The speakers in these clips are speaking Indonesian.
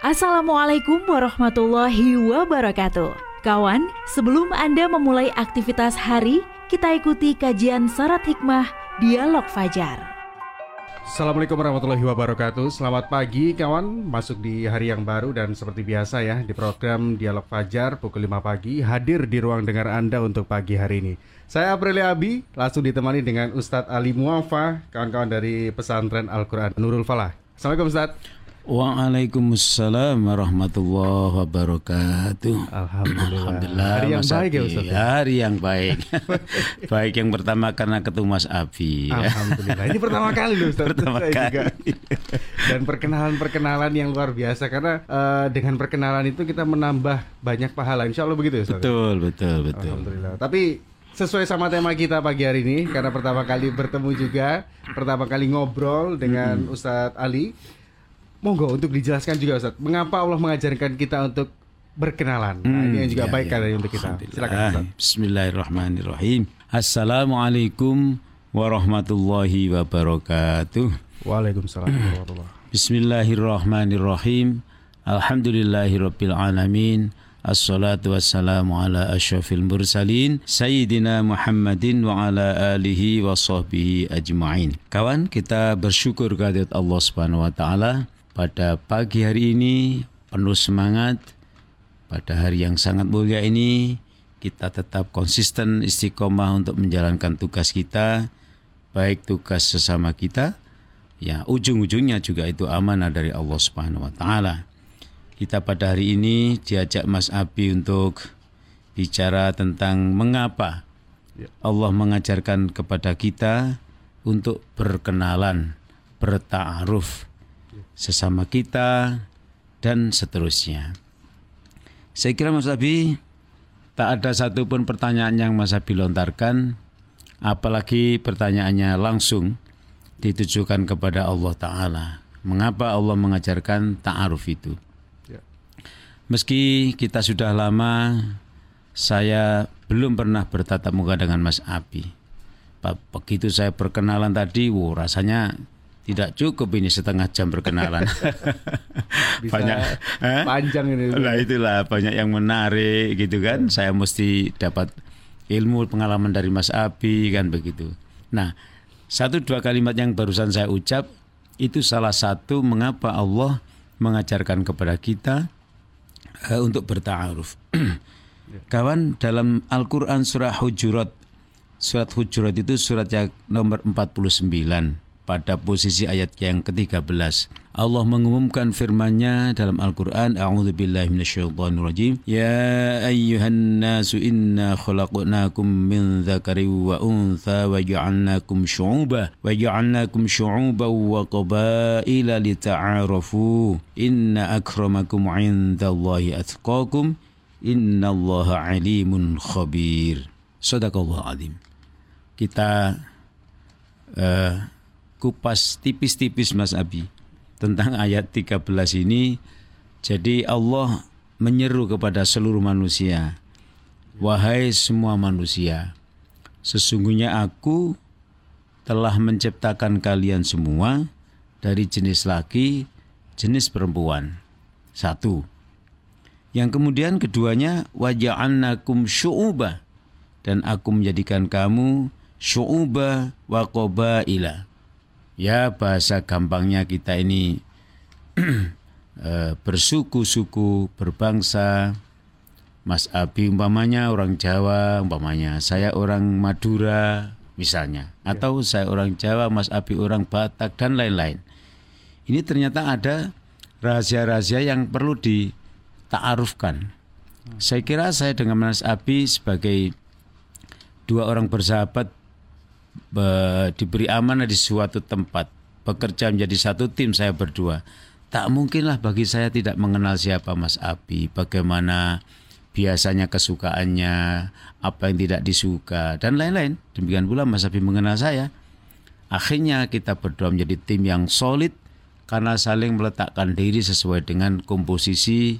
Assalamualaikum warahmatullahi wabarakatuh. Kawan, sebelum Anda memulai aktivitas hari, kita ikuti kajian syarat hikmah Dialog Fajar. Assalamualaikum warahmatullahi wabarakatuh. Selamat pagi kawan. Masuk di hari yang baru dan seperti biasa ya Di program Dialog Fajar pukul 5 pagi Hadir di ruang dengar Anda untuk pagi hari ini. Saya Aprilia Abi Langsung ditemani dengan Ustadz Ali Muafa Kawan-kawan dari pesantren Al-Quran Nurul Falah. Assalamualaikum Ustadz Waalaikumsalam warahmatullahi wabarakatuh. Alhamdulillah. Alhamdulillah. Hari yang Mas baik ya Abi. Ustaz. ya? Hari yang baik. baik yang pertama karena ketemu Mas Abi. Alhamdulillah. Ini pertama kali loh Ustaz. Pertama Saya kali. juga. Dan perkenalan-perkenalan yang luar biasa karena eh, dengan perkenalan itu kita menambah banyak pahala. Insya Allah begitu ya Ustaz. Betul, betul, betul. Alhamdulillah. Tapi sesuai sama tema kita pagi hari ini karena pertama kali bertemu juga, pertama kali ngobrol dengan Ustadz Ali. Monggo untuk dijelaskan juga Ustadz, mengapa Allah mengajarkan kita untuk berkenalan. Nah, ini yang juga Ya, baik ya. kan untuk kita. Silakan Ustadz. Bismillahirrahmanirrahim. Assalamualaikum warahmatullahi wabarakatuh. Waalaikumsalam warahmatullahi Bismillahirrahmanirrahim. Alhamdulillahirabbil alamin. Assalatu wassalamu ala asyrafil mursalin Sayyidina Muhammadin wa ala alihi wa sahbihi ajma'in Kawan, kita bersyukur kehadirat Allah subhanahu wa ta'ala Pada pagi hari ini penuh semangat Pada hari yang sangat mulia ini Kita tetap konsisten istiqomah untuk menjalankan tugas kita Baik tugas sesama kita Ya, ujung-ujungnya juga itu amanah dari Allah Subhanahu wa taala. Kita pada hari ini diajak Mas Abi untuk bicara tentang mengapa Ya. Allah mengajarkan kepada kita untuk berkenalan, bertaaruf sesama kita dan seterusnya. Saya kira Mas Abi tak ada satupun pertanyaan yang Mas Abi lontarkan apalagi pertanyaannya langsung ditujukan kepada Allah Ta'ala. Mengapa Allah mengajarkan ta'aruf itu? Ya. Meski kita sudah lama, saya belum pernah bertatap muka dengan Mas Abi. Begitu saya perkenalan tadi, wow, rasanya tidak cukup ini setengah jam perkenalan. Bisa banyak, eh? panjang ini. Lah itulah banyak yang menarik gitu kan. Saya mesti dapat ilmu pengalaman dari Mas Abi kan begitu. Nah, satu dua kalimat yang barusan saya ucap itu salah satu mengapa Allah mengajarkan kepada kita eh, untuk bertaaruf. Kawan dalam Al-Qur'an surah Hujurat Surat Hujurat itu surat yang nomor 49 pada posisi ayat yang ke-13. Allah mengumumkan firman-Nya dalam Al-Qur'an, A'udzu billahi minasyaitonir rajim. Ya ayyuhan nasu inna khalaqnakum min dzakari wa untha wa ja'alnakum syu'uban wa ja'alnakum syu'uban wa qabaila lita'arafu. Inna akramakum 'indallahi atqakum. Innallaha 'alimun khabir. Sadaqallahu azim kita eh, kupas tipis-tipis Mas Abi tentang ayat 13 ini. Jadi Allah menyeru kepada seluruh manusia, wahai semua manusia, sesungguhnya aku telah menciptakan kalian semua dari jenis laki, jenis perempuan. Satu. Yang kemudian keduanya waja'annakum syu'uba dan aku menjadikan kamu syu'uba wa qabaila. Ya bahasa gampangnya kita ini eh, bersuku-suku, berbangsa. Mas Abi umpamanya orang Jawa, umpamanya saya orang Madura misalnya. Atau saya orang Jawa, Mas Abi orang Batak dan lain-lain. Ini ternyata ada rahasia-rahasia yang perlu ditaarufkan. Saya kira saya dengan Mas Abi sebagai dua orang bersahabat be- diberi amanah di suatu tempat bekerja menjadi satu tim saya berdua tak mungkinlah bagi saya tidak mengenal siapa Mas Abi bagaimana biasanya kesukaannya apa yang tidak disuka dan lain-lain demikian pula Mas Abi mengenal saya akhirnya kita berdua menjadi tim yang solid karena saling meletakkan diri sesuai dengan komposisi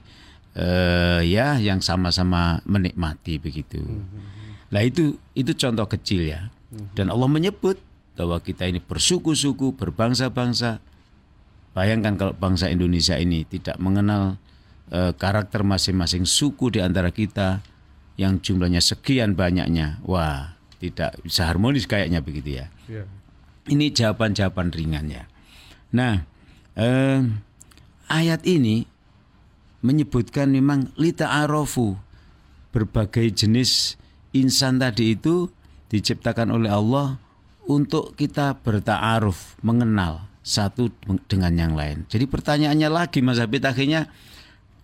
eh, ya yang sama-sama menikmati begitu. Nah itu itu contoh kecil ya. Dan Allah menyebut bahwa kita ini bersuku-suku, berbangsa-bangsa. Bayangkan kalau bangsa Indonesia ini tidak mengenal eh, karakter masing-masing suku di antara kita yang jumlahnya sekian banyaknya. Wah, tidak bisa harmonis kayaknya begitu ya. Iya. Ini jawaban-jawaban ringan ya. Nah, eh, ayat ini menyebutkan memang lita arofu berbagai jenis insan tadi itu diciptakan oleh Allah untuk kita bertaaruf, mengenal satu dengan yang lain. Jadi pertanyaannya lagi Mas Habib akhirnya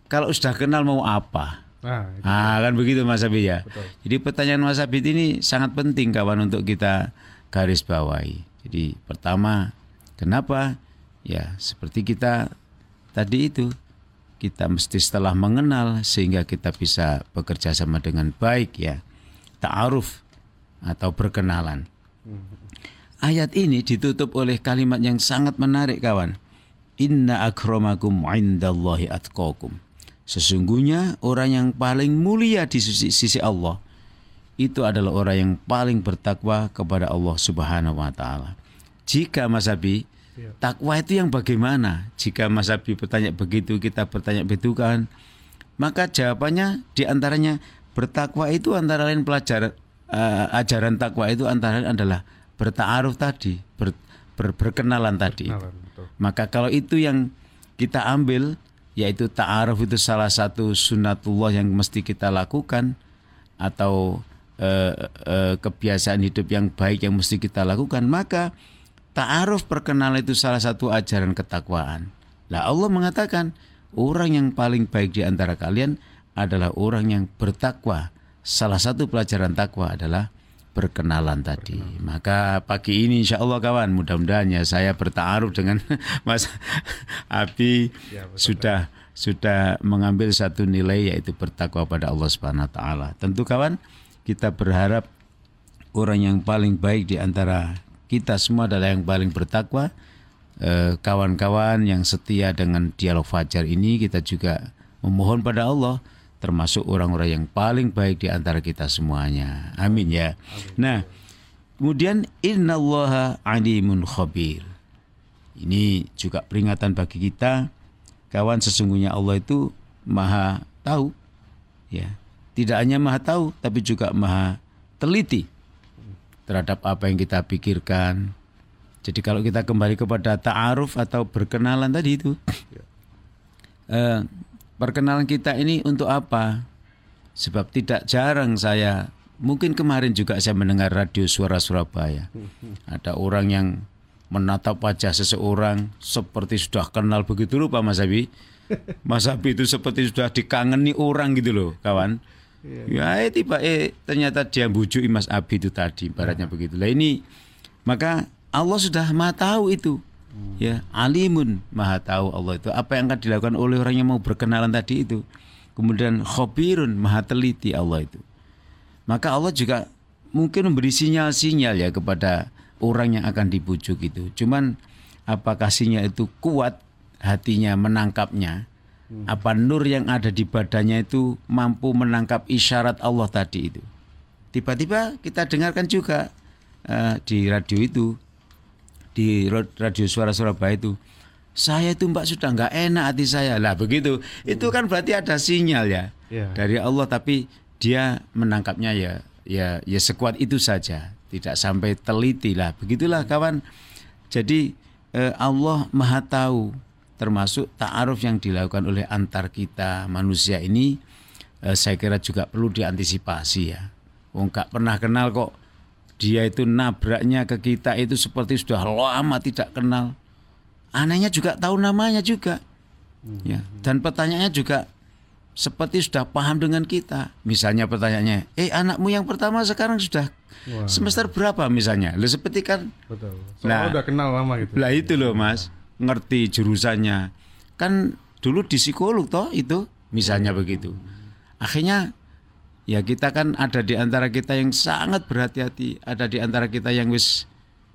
kalau sudah kenal mau apa? Nah. Ah kan begitu Mas Habib ya. Betul. Jadi pertanyaan Mas Habib ini sangat penting kawan untuk kita garis bawahi. Jadi pertama kenapa? Ya seperti kita tadi itu kita mesti setelah mengenal sehingga kita bisa bekerja sama dengan baik ya. Ta'aruf atau berkenalan. Ayat ini ditutup oleh kalimat yang sangat menarik kawan. Inna akramakum indallahi atqakum. Sesungguhnya orang yang paling mulia di sisi, sisi Allah itu adalah orang yang paling bertakwa kepada Allah Subhanahu wa taala. Jika Mas Abi, Iya. takwa itu yang bagaimana? Jika Mas Abi bertanya begitu, kita bertanya begitu kan? Maka jawabannya di antaranya bertakwa itu antara lain pelajaran eh, ajaran takwa itu antara adalah bertaaruf tadi, ber, ber- berkenalan tadi. betul. Maka kalau itu yang kita ambil yaitu ta'aruf itu salah satu sunnatullah yang mesti kita lakukan atau eh, eh, kebiasaan hidup yang baik yang mesti kita lakukan maka ta'aruf perkenalan itu salah satu ajaran ketakwaan. Lah Allah mengatakan orang yang paling baik di antara kalian adalah orang yang bertakwa. Salah satu pelajaran takwa adalah berkenalan tadi. Maka pagi ini insya Allah kawan, mudah-mudahan ya saya bertaaruf dengan Mas Abi Ya, betul, sudah sudah mengambil satu nilai yaitu bertakwa pada Allah Subhanahu wa taala. Tentu kawan, kita berharap orang yang paling baik di antara kita semua adalah yang paling bertakwa. Eh, Kawan-kawan yang setia dengan dialog fajar ini kita juga memohon pada Allah termasuk orang-orang yang paling baik di antara kita semuanya. Amin ya. Nah, kemudian innallaha alimun khabir. Ini juga peringatan bagi kita kawan sesungguhnya Allah itu maha tahu ya. Tidak hanya maha tahu tapi juga maha teliti terhadap apa yang kita pikirkan. Jadi kalau kita kembali kepada ta'aruf atau berkenalan tadi itu eh, perkenalan kita ini untuk apa? Sebab tidak jarang saya mungkin kemarin juga saya mendengar radio suara Surabaya. Ada orang yang menatap wajah seseorang seperti sudah kenal begitu rupa Mas Abi. Mas Abi itu seperti sudah dikangeni orang gitu loh, kawan. Ya, eh, tiba eh ternyata dia bujui Mas Abi itu tadi, ibaratnya begitu. Lah ini maka Allah sudah maha tahu itu. Ya, alimun maha tahu Allah itu apa yang akan dilakukan oleh orang yang mau berkenalan tadi itu. Kemudian khabirun maha teliti Allah itu. Maka Allah juga mungkin memberi sinyal-sinyal ya kepada orang yang akan dibujuk itu. Cuman apakah sinyal itu kuat hatinya menangkapnya? Apa nur yang ada di badannya itu mampu menangkap isyarat Allah tadi itu? Tiba-tiba kita dengarkan juga eh, di radio itu, di radio suara Surabaya itu, saya itu mbak sudah nggak enak hati saya. Lah begitu. Itu kan berarti ada sinyal ya Iya. dari Allah tapi dia menangkapnya ya ya ya sekuat itu saja. Tidak sampai teliti lah. Begitulah kawan. Jadi eh, Allah maha tahu termasuk ta'aruf yang dilakukan oleh antar kita manusia ini eh, saya kira juga perlu diantisipasi ya. Wong gak pernah kenal kok dia itu nabraknya ke kita itu seperti sudah lama tidak kenal anehnya juga tahu namanya juga ya dan pertanyaannya juga seperti sudah paham dengan kita. Misalnya pertanyaannya, eh anakmu yang pertama sekarang sudah Wah. semester berapa misalnya? Lo seperti kan, Betul. Nah. Udah kenal lama gitu. lah itu loh mas, ngerti jurusannya. Kan dulu di psikolog toh itu, misalnya begitu. Akhirnya ya kita kan ada di antara kita yang sangat berhati-hati, ada di antara kita yang wis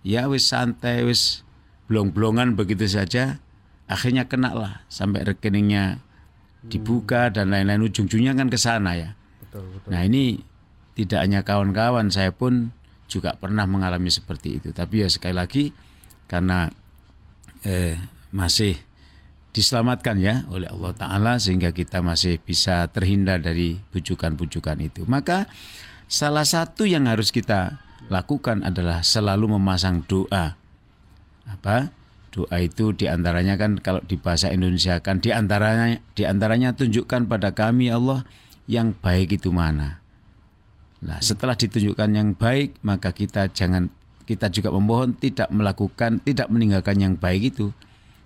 ya wis santai, wis blong-blongan begitu saja. Akhirnya kena lah sampai rekeningnya dibuka dan lain-lain ujung-ujungnya kan ke sana ya. Betul, betul. Nah ini tidak hanya kawan-kawan saya pun juga pernah mengalami seperti itu. Tapi ya sekali lagi karena eh, masih diselamatkan ya oleh Allah Ta'ala sehingga kita masih bisa terhindar dari bujukan-bujukan itu. Maka salah satu yang harus kita lakukan adalah selalu memasang doa. Apa? Doa itu di antaranya kan kalau di bahasa Indonesia kan di antaranya di antaranya tunjukkan pada kami Allah yang baik itu mana. Nah setelah ditunjukkan yang baik maka kita jangan kita juga memohon tidak melakukan tidak meninggalkan yang baik itu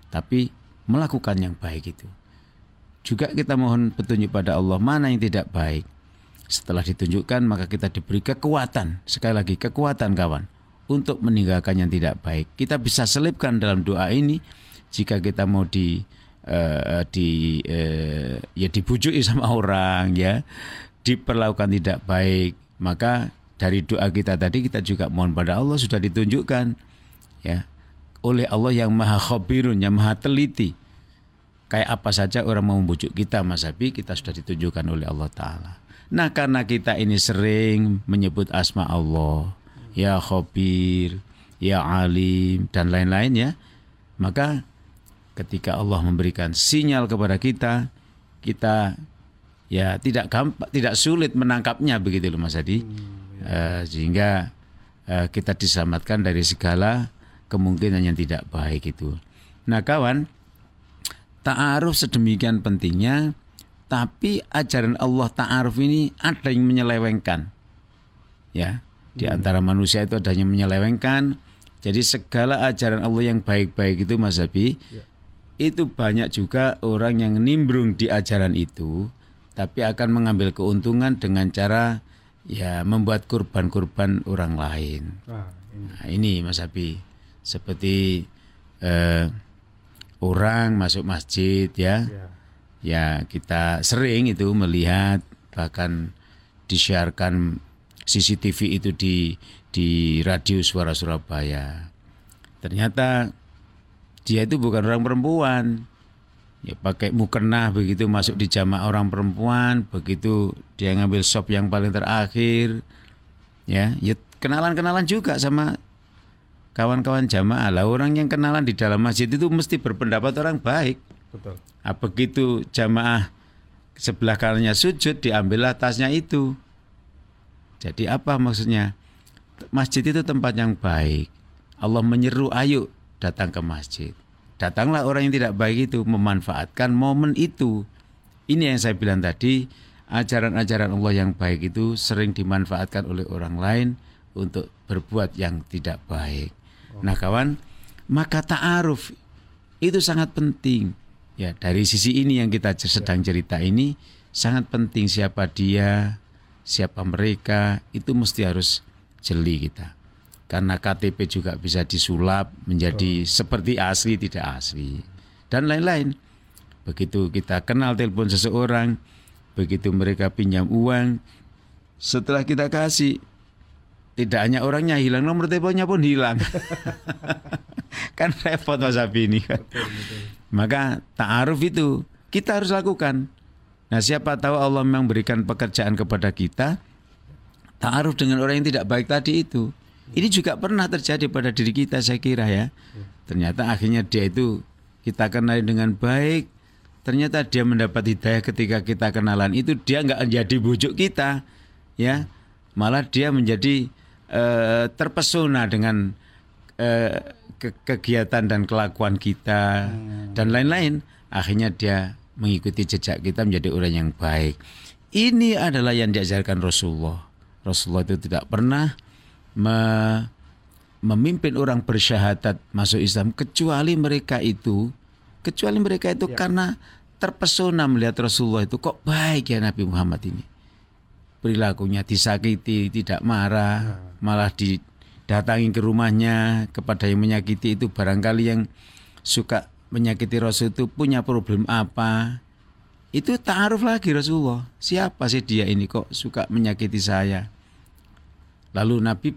tapi melakukan yang baik itu. Juga kita mohon petunjuk pada Allah mana yang tidak baik. Setelah ditunjukkan maka kita diberi kekuatan, sekali lagi kekuatan kawan untuk meninggalkan yang tidak baik. Kita bisa selipkan dalam doa ini jika kita mau di uh, di uh, ya dibujuki sama orang ya, diperlakukan tidak baik, maka dari doa kita tadi kita juga mohon pada Allah sudah ditunjukkan ya oleh Allah yang maha khabirun, yang maha teliti. Kayak apa saja orang mau membujuk kita Mas Abi, kita sudah ditunjukkan oleh Allah Ta'ala. Nah karena kita ini sering menyebut asma Allah, ya khabir, ya alim, dan lain-lain ya. Maka ketika Allah memberikan sinyal kepada kita, kita ya tidak gampang, tidak sulit menangkapnya begitu loh Mas Adi. Hmm, ya. uh, sehingga uh, kita diselamatkan dari segala kemungkinan yang tidak baik itu. Nah kawan, ta'aruf sedemikian pentingnya, tapi ajaran Allah ta'aruf ini ada yang menyelewengkan. Ya, di hmm. antara manusia itu ada yang menyelewengkan. Jadi segala ajaran Allah yang baik-baik itu Mas Abi, ya. itu banyak juga orang yang nimbrung di ajaran itu, tapi akan mengambil keuntungan dengan cara ya membuat kurban-kurban orang lain. Ah, ini. Nah, ini Mas Abi seperti eh, orang masuk masjid ya. ya, ya kita sering itu melihat bahkan disiarkan CCTV itu di di radio suara Surabaya. Ternyata dia itu bukan orang perempuan. Ya pakai mukena begitu masuk di jamaah orang perempuan, begitu dia ngambil sop yang paling terakhir. Ya, ya kenalan-kenalan juga sama kawan-kawan jamaah lah orang yang kenalan di dalam masjid itu mesti berpendapat orang baik. Betul. Nah, begitu jamaah sebelah kanannya sujud diambil tasnya itu. Jadi apa maksudnya? Masjid itu tempat yang baik. Allah menyeru ayo datang ke masjid. Datanglah orang yang tidak baik itu memanfaatkan momen itu. Ini yang saya bilang tadi, ajaran-ajaran Allah yang baik itu sering dimanfaatkan oleh orang lain untuk berbuat yang tidak baik. Nah kawan, maka ta'aruf itu sangat penting. Ya dari sisi ini yang kita sedang cerita ini sangat penting siapa dia, siapa mereka itu mesti harus jeli kita. Karena KTP juga bisa disulap menjadi oh. seperti asli tidak asli dan lain-lain. Begitu kita kenal telepon seseorang, begitu mereka pinjam uang, setelah kita kasih tidak hanya orangnya hilang, nomor teleponnya pun hilang. kan repot Mas Abi ini kan. Maka ta'aruf itu kita harus lakukan. Nah siapa tahu Allah memang berikan pekerjaan kepada kita, ta'aruf dengan orang yang tidak baik tadi itu. Ini juga pernah terjadi pada diri kita saya kira ya. Ternyata akhirnya dia itu kita kenali dengan baik. Ternyata dia mendapat hidayah ketika kita kenalan itu dia nggak jadi bujuk kita, ya malah dia menjadi eh, terpesona dengan eh, ke kegiatan dan kelakuan kita hmm. dan lain-lain akhirnya dia mengikuti jejak kita menjadi orang yang baik ini adalah yang diajarkan Rasulullah Rasulullah itu tidak pernah me memimpin orang bersyahadat masuk Islam kecuali mereka itu kecuali mereka itu ya. karena terpesona melihat Rasulullah itu kok baik ya Nabi Muhammad ini perilakunya disakiti, tidak marah, ya. malah didatangi ke rumahnya kepada yang menyakiti itu barangkali yang suka menyakiti Rasul itu punya problem apa. Itu ta'aruf lagi Rasulullah. Siapa sih dia ini kok suka menyakiti saya? Lalu Nabi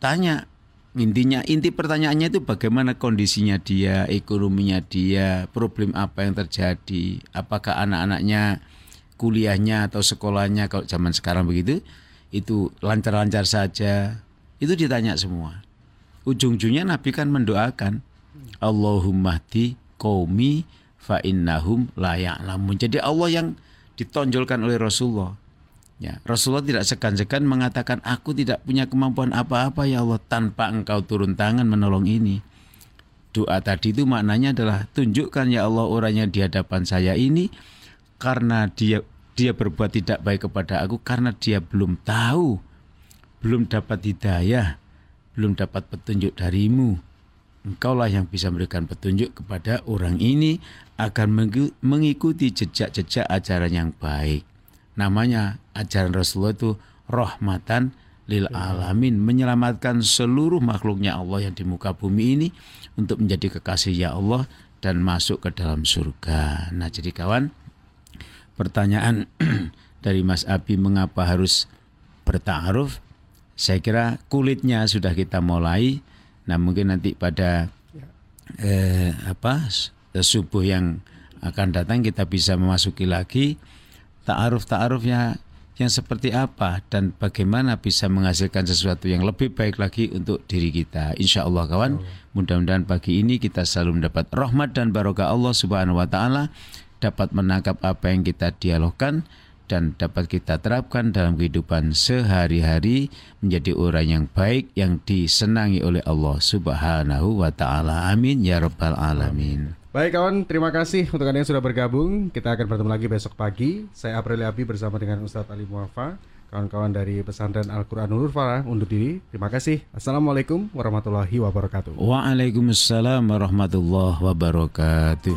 tanya, intinya inti pertanyaannya itu bagaimana kondisinya dia, ekonominya dia, problem apa yang terjadi, apakah anak-anaknya kuliahnya atau sekolahnya kalau zaman sekarang begitu itu lancar-lancar saja itu ditanya semua ujung-ujungnya Nabi kan mendoakan Allahumma di qaumi fa innahum la ya'lamun. Jadi Allah yang ditonjolkan oleh Rasulullah. Ya, Rasulullah tidak segan-segan mengatakan aku tidak punya kemampuan apa-apa ya Allah tanpa engkau turun tangan menolong ini. Doa tadi itu maknanya adalah tunjukkan ya Allah orangnya di hadapan saya ini karena dia dia berbuat tidak baik kepada aku karena dia belum tahu, belum dapat hidayah, belum dapat petunjuk darimu. Engkaulah yang bisa memberikan petunjuk kepada orang ini agar mengikuti jejak-jejak ajaran yang baik. Namanya ajaran Rasulullah itu rahmatan lil alamin, menyelamatkan seluruh makhluknya Allah yang di muka bumi ini untuk menjadi kekasih ya Allah dan masuk ke dalam surga. Nah, jadi kawan, pertanyaan dari Mas Abi mengapa harus bertaaruf? Saya kira kulitnya sudah kita mulai. Nah, mungkin nanti pada eh, apa subuh yang akan datang kita bisa memasuki lagi ta'aruf-ta'arufnya yang seperti apa dan bagaimana bisa menghasilkan sesuatu yang lebih baik lagi untuk diri kita. Insya Allah kawan, mudah-mudahan pagi ini kita selalu mendapat rahmat dan barokah Allah Subhanahu Wa Taala, dapat menangkap apa yang kita dialogkan dan dapat kita terapkan dalam kehidupan sehari-hari menjadi orang yang baik yang disenangi oleh Allah Subhanahu wa taala. Amin ya rabbal alamin. Baik kawan, terima kasih untuk Anda yang sudah bergabung. Kita akan bertemu lagi besok pagi. Saya April Abi bersama dengan Ustadz Ali Muafa, kawan-kawan dari pesantren Al-Quran Nurul Farah undur diri. Terima kasih. Assalamualaikum warahmatullahi wabarakatuh. Waalaikumsalam warahmatullahi wabarakatuh.